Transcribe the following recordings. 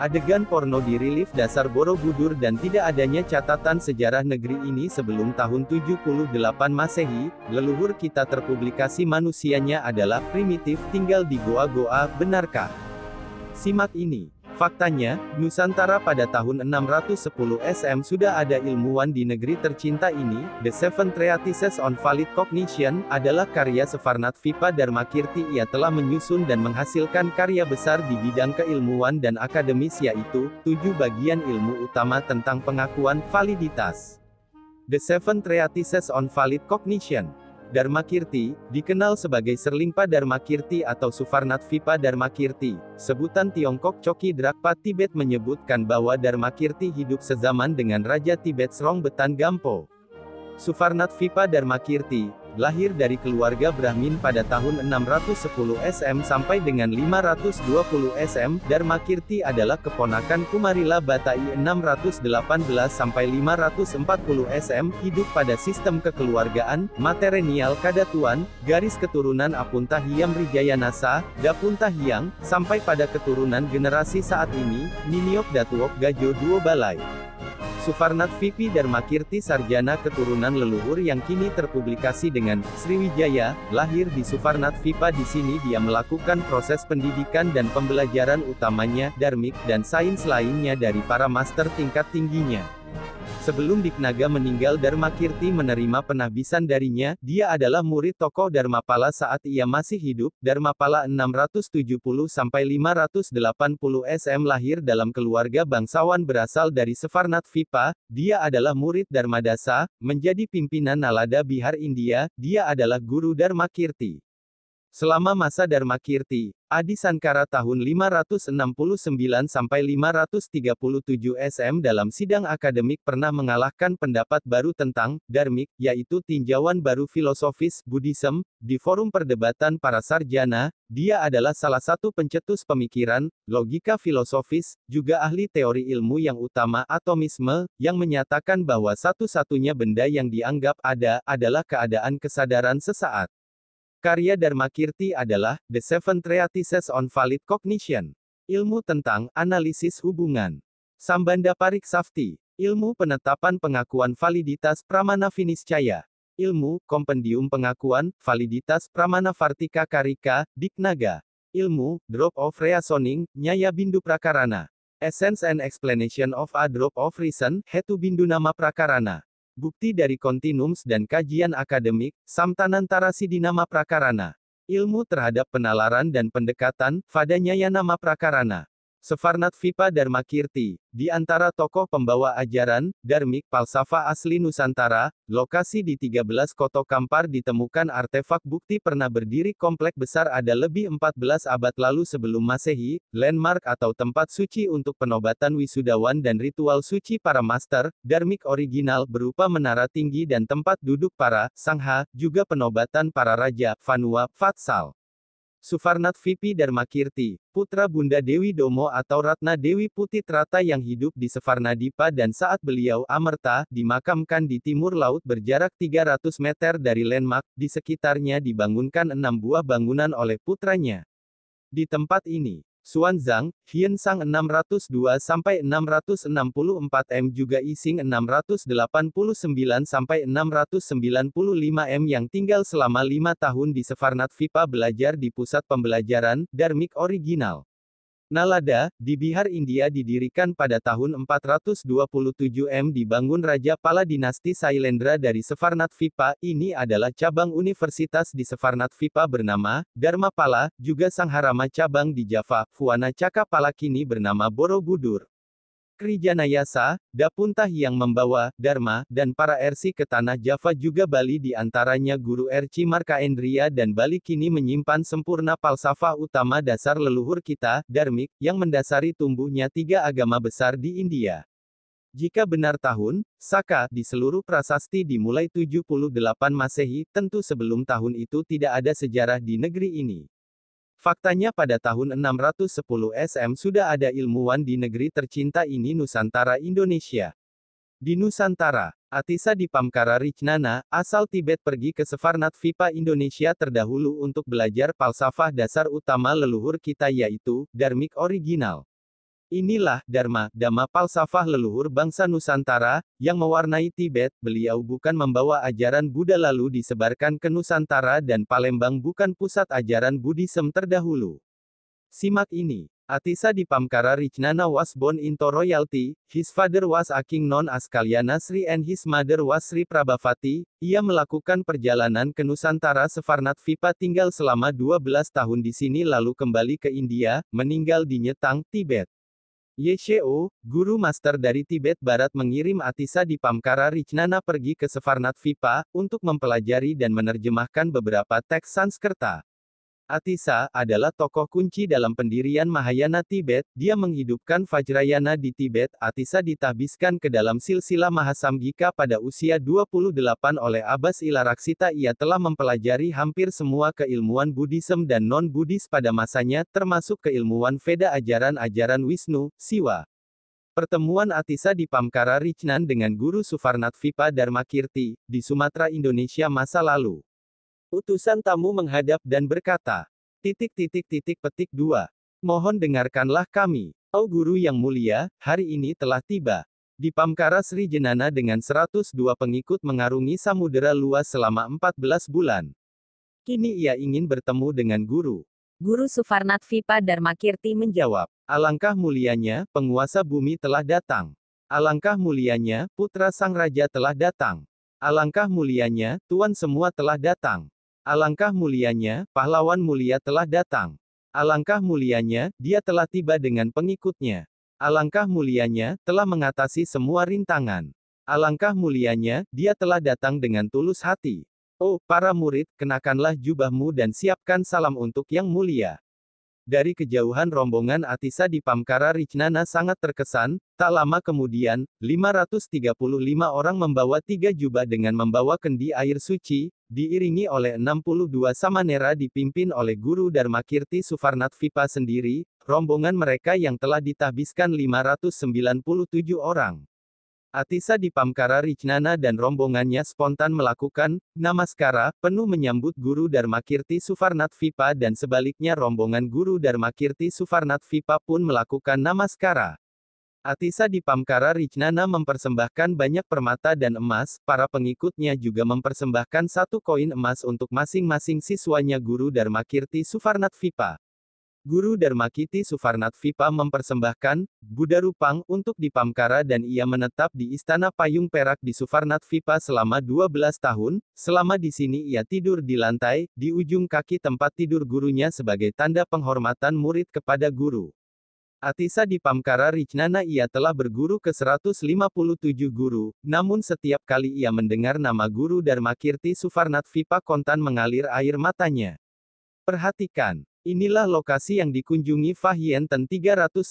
Adegan porno di relief dasar Borobudur dan tidak adanya catatan sejarah negeri ini sebelum tahun 78 Masehi, leluhur kita terpublikasi manusianya adalah primitif tinggal di goa-goa, benarkah? Simak ini. Faktanya, Nusantara pada tahun 610 SM sudah ada ilmuwan di negeri tercinta ini, The Seven Treatises on Valid Cognition, adalah karya Sefarnat Vipa Dharmakirti ia telah menyusun dan menghasilkan karya besar di bidang keilmuan dan akademis yaitu, tujuh bagian ilmu utama tentang pengakuan, validitas. The Seven Treatises on Valid Cognition Dharma Kirti, dikenal sebagai Serlingpa Dharma Kirti atau Sufarnat Vipa Dharma Kirti. Sebutan Tiongkok Choki Drakpa Tibet menyebutkan bahwa Dharma Kirti hidup sezaman dengan Raja Tibet Srong Betan Gampo. Sufarnat Vipa Dharma Kirti, lahir dari keluarga Brahmin pada tahun 610 SM sampai dengan 520 SM, Dharma Kirti adalah keponakan Kumarila Batai 618 sampai 540 SM, hidup pada sistem kekeluargaan, materenial kadatuan, garis keturunan Apunta Hiam Rijayanasa, Dapunta Hiang, sampai pada keturunan generasi saat ini, Niniok Datuok Gajo Duo Balai. Sufarnat Vipi Darmakirti Sarjana keturunan leluhur yang kini terpublikasi dengan Sriwijaya, lahir di Sufarnat Vipa di sini dia melakukan proses pendidikan dan pembelajaran utamanya, darmik, dan sains lainnya dari para master tingkat tingginya. Sebelum Diknaga meninggal Dharmakirti menerima penahbisan darinya, dia adalah murid tokoh Dharmapala saat ia masih hidup, Dharmapala 670-580 SM lahir dalam keluarga bangsawan berasal dari Sefarnat Vipa, dia adalah murid Dharmadasa, menjadi pimpinan Nalada Bihar India, dia adalah guru Dharmakirti. Selama masa Dharmakirti, Adi Sankara tahun 569 sampai 537 SM dalam sidang akademik pernah mengalahkan pendapat baru tentang Dharmik, yaitu tinjauan baru filosofis Buddhism di forum perdebatan para sarjana. Dia adalah salah satu pencetus pemikiran logika filosofis, juga ahli teori ilmu yang utama atomisme, yang menyatakan bahwa satu-satunya benda yang dianggap ada adalah keadaan kesadaran sesaat. Karya Dharmakirti adalah The Seven Treatises on Valid Cognition. Ilmu tentang analisis hubungan. Sambanda Parik Safti. Ilmu penetapan pengakuan validitas Pramana Finiscaya. Ilmu kompendium pengakuan validitas Pramana Vartika Karika, Diknaga. Ilmu drop of reasoning, Nyaya Bindu Prakarana. Essence and explanation of a drop of reason, Hetu Bindu Nama Prakarana. Bukti dari kontinums dan kajian akademik, Samtanantara Sidinama Prakarana. Ilmu terhadap penalaran dan pendekatan, Fadanyaya Nama Prakarana. Sefarnat Vipa Dharmakirti, di antara tokoh pembawa ajaran, Dharmik, Palsafa asli Nusantara, lokasi di 13 Koto Kampar ditemukan artefak bukti pernah berdiri komplek besar ada lebih 14 abad lalu sebelum masehi, landmark atau tempat suci untuk penobatan wisudawan dan ritual suci para master, Dharmik original berupa menara tinggi dan tempat duduk para, sangha, juga penobatan para raja, Vanua, Fatsal. Sufarnat Vipi Dharmakirti, putra Bunda Dewi Domo atau Ratna Dewi Putitrata yang hidup di Sefarnadipa dan saat beliau amerta, dimakamkan di timur laut berjarak 300 meter dari landmark, di sekitarnya dibangunkan enam buah bangunan oleh putranya. Di tempat ini, Xuanzang, Sang 602 sampai 664 m juga Ising 689 sampai 695 m yang tinggal selama lima tahun di Sefarnat Vipa belajar di pusat pembelajaran Dharmik original. Nalada, di Bihar India didirikan pada tahun 427 M dibangun Raja Pala dinasti Sailendra dari Sefarnat Vipa, ini adalah cabang universitas di Sefarnat Vipa bernama, Dharma Pala, juga Sangharama cabang di Java, Fuana Caka Pala kini bernama Borobudur. Krijanayasa, Dapuntah yang membawa, Dharma, dan para Ersi ke tanah Java juga Bali di antaranya Guru Erci Markaendria dan Bali kini menyimpan sempurna falsafah utama dasar leluhur kita, Dharmik, yang mendasari tumbuhnya tiga agama besar di India. Jika benar tahun, Saka, di seluruh prasasti dimulai 78 Masehi, tentu sebelum tahun itu tidak ada sejarah di negeri ini. Faktanya pada tahun 610 SM sudah ada ilmuwan di negeri tercinta ini Nusantara Indonesia. Di Nusantara, Atisa di Pamkara asal Tibet pergi ke Sefarnat Vipa Indonesia terdahulu untuk belajar falsafah dasar utama leluhur kita yaitu, Dharmik original. Inilah Dharma, Dhamma falsafah leluhur bangsa Nusantara, yang mewarnai Tibet. Beliau bukan membawa ajaran Buddha lalu disebarkan ke Nusantara dan Palembang bukan pusat ajaran Buddhism terdahulu. Simak ini. Atisa di Pamkara Richnana was born into royalty, his father was a king known as Kalyana Sri and his mother was Sri Prabhavati. Ia melakukan perjalanan ke Nusantara Sefarnat Vipa tinggal selama 12 tahun di sini lalu kembali ke India, meninggal di Nyetang, Tibet. Yesho, guru master dari Tibet Barat mengirim Atisa di Pamkara Richnana pergi ke Sefarnat Vipa, untuk mempelajari dan menerjemahkan beberapa teks Sanskerta. Atisa adalah tokoh kunci dalam pendirian Mahayana Tibet. Dia menghidupkan Vajrayana di Tibet. Atisa ditahbiskan ke dalam silsilah Mahasamgika pada usia 28 oleh Abbas Ilaraksita. Ia telah mempelajari hampir semua keilmuan Buddhism dan non-Buddhis pada masanya, termasuk keilmuan Veda ajaran-ajaran Wisnu, Siwa. Pertemuan Atisa di Pamkara Richnan dengan guru Sufarnat Vipa Dharmakirti, di Sumatera Indonesia masa lalu. Utusan tamu menghadap dan berkata, titik titik titik petik dua. Mohon dengarkanlah kami. Oh guru yang mulia, hari ini telah tiba. Di Pamkara Sri Jenana dengan 102 pengikut mengarungi samudera luas selama 14 bulan. Kini ia ingin bertemu dengan guru. Guru Sufarnat Vipa Dharmakirti menjawab, Alangkah mulianya, penguasa bumi telah datang. Alangkah mulianya, putra sang raja telah datang. Alangkah mulianya, tuan semua telah datang. Alangkah mulianya, pahlawan mulia telah datang. Alangkah mulianya, dia telah tiba dengan pengikutnya. Alangkah mulianya, telah mengatasi semua rintangan. Alangkah mulianya, dia telah datang dengan tulus hati. Oh, para murid, kenakanlah jubahmu dan siapkan salam untuk yang mulia. Dari kejauhan rombongan Atisa di Pamkara Richnana sangat terkesan, tak lama kemudian, 535 orang membawa tiga jubah dengan membawa kendi air suci, diiringi oleh 62 samanera dipimpin oleh Guru Dharmakirti Sufarnat Vipa sendiri, rombongan mereka yang telah ditahbiskan 597 orang. Atisa di Pamkara Richnana dan rombongannya spontan melakukan namaskara penuh menyambut Guru Dharmakirti Sufarnat Vipa dan sebaliknya rombongan Guru Dharmakirti Sufarnat Vipa pun melakukan namaskara. Atisa di Pamkara Richnana mempersembahkan banyak permata dan emas, para pengikutnya juga mempersembahkan satu koin emas untuk masing-masing siswanya Guru Dharmakirti Sufarnat Vipa. Guru Dharmakiti Sufarnat Vipa mempersembahkan Buddha Rupang untuk di Pamkara dan ia menetap di Istana Payung Perak di Sufarnat Vipa selama 12 tahun. Selama di sini ia tidur di lantai, di ujung kaki tempat tidur gurunya sebagai tanda penghormatan murid kepada guru. Atisa di Pamkara Richnana ia telah berguru ke 157 guru, namun setiap kali ia mendengar nama guru Dharmakirti Sufarnat Vipa kontan mengalir air matanya. Perhatikan. Inilah lokasi yang dikunjungi Fa Hien Ten 399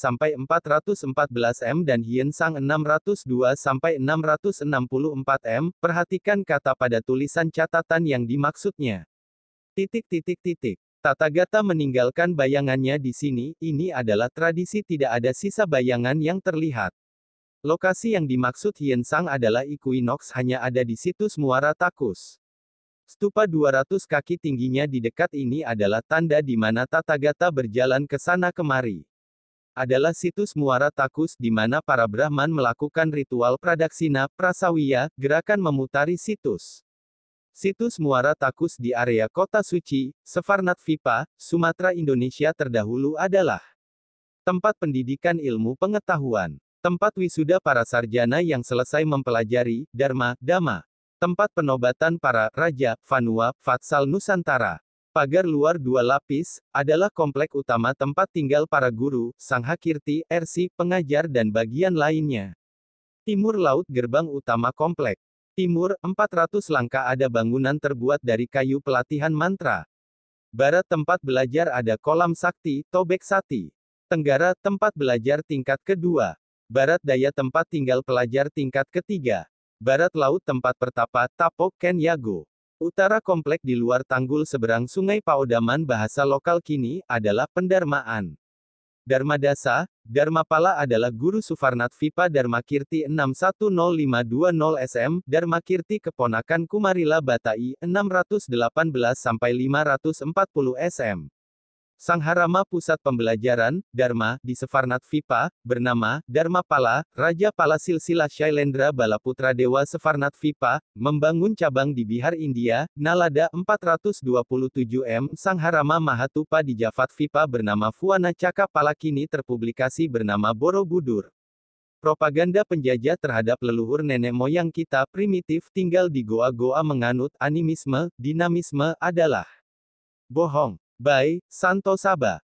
sampai 414 m dan Hien Sang 602 sampai 664 m. Perhatikan kata pada tulisan catatan yang dimaksudnya. Titik titik titik. Tata Gata meninggalkan bayangannya di sini, ini adalah tradisi tidak ada sisa bayangan yang terlihat. Lokasi yang dimaksud Hien Sang adalah Equinox hanya ada di situs Muara Takus. Stupa 200 kaki tingginya di dekat ini adalah tanda di mana Tathagata berjalan ke sana kemari. Adalah situs Muara Takus di mana para Brahman melakukan ritual pradaksina, prasawiya, gerakan memutari situs. Situs Muara Takus di area kota suci, Sefarnat Vipa, Sumatera Indonesia terdahulu adalah tempat pendidikan ilmu pengetahuan, tempat wisuda para sarjana yang selesai mempelajari Dharma, Dhamma, Tempat penobatan para Raja, Vanua, Fatsal Nusantara. Pagar luar dua lapis, adalah komplek utama tempat tinggal para guru, sang hakirti, ersi, pengajar dan bagian lainnya. Timur Laut Gerbang Utama Komplek. Timur, 400 langkah ada bangunan terbuat dari kayu pelatihan mantra. Barat tempat belajar ada kolam sakti, tobek sati. Tenggara, tempat belajar tingkat kedua. Barat daya tempat tinggal pelajar tingkat ketiga. Barat laut tempat pertapa, Tapok Ken Yago. Utara komplek di luar tanggul seberang sungai Paodaman bahasa lokal kini, adalah pendarmaan. Dharma Dasa, Dharmapala adalah guru Sufarnat Vipa Dharmakirti 610520 SM, Dharmakirti keponakan Kumarila Batai, 618 sampai 540 SM. Sangharama Pusat Pembelajaran, Dharma, di Sefarnat Vipa, bernama, Dharma Pala, Raja Pala Silsilah Shailendra Balaputra Dewa Sefarnat Vipa, membangun cabang di Bihar India, Nalada 427M, Sangharama Mahatupa di Jafat Vipa bernama Fuana Caka Pala kini terpublikasi bernama Borobudur. Propaganda penjajah terhadap leluhur nenek moyang kita primitif tinggal di goa-goa menganut animisme, dinamisme adalah bohong. By Santo Saba.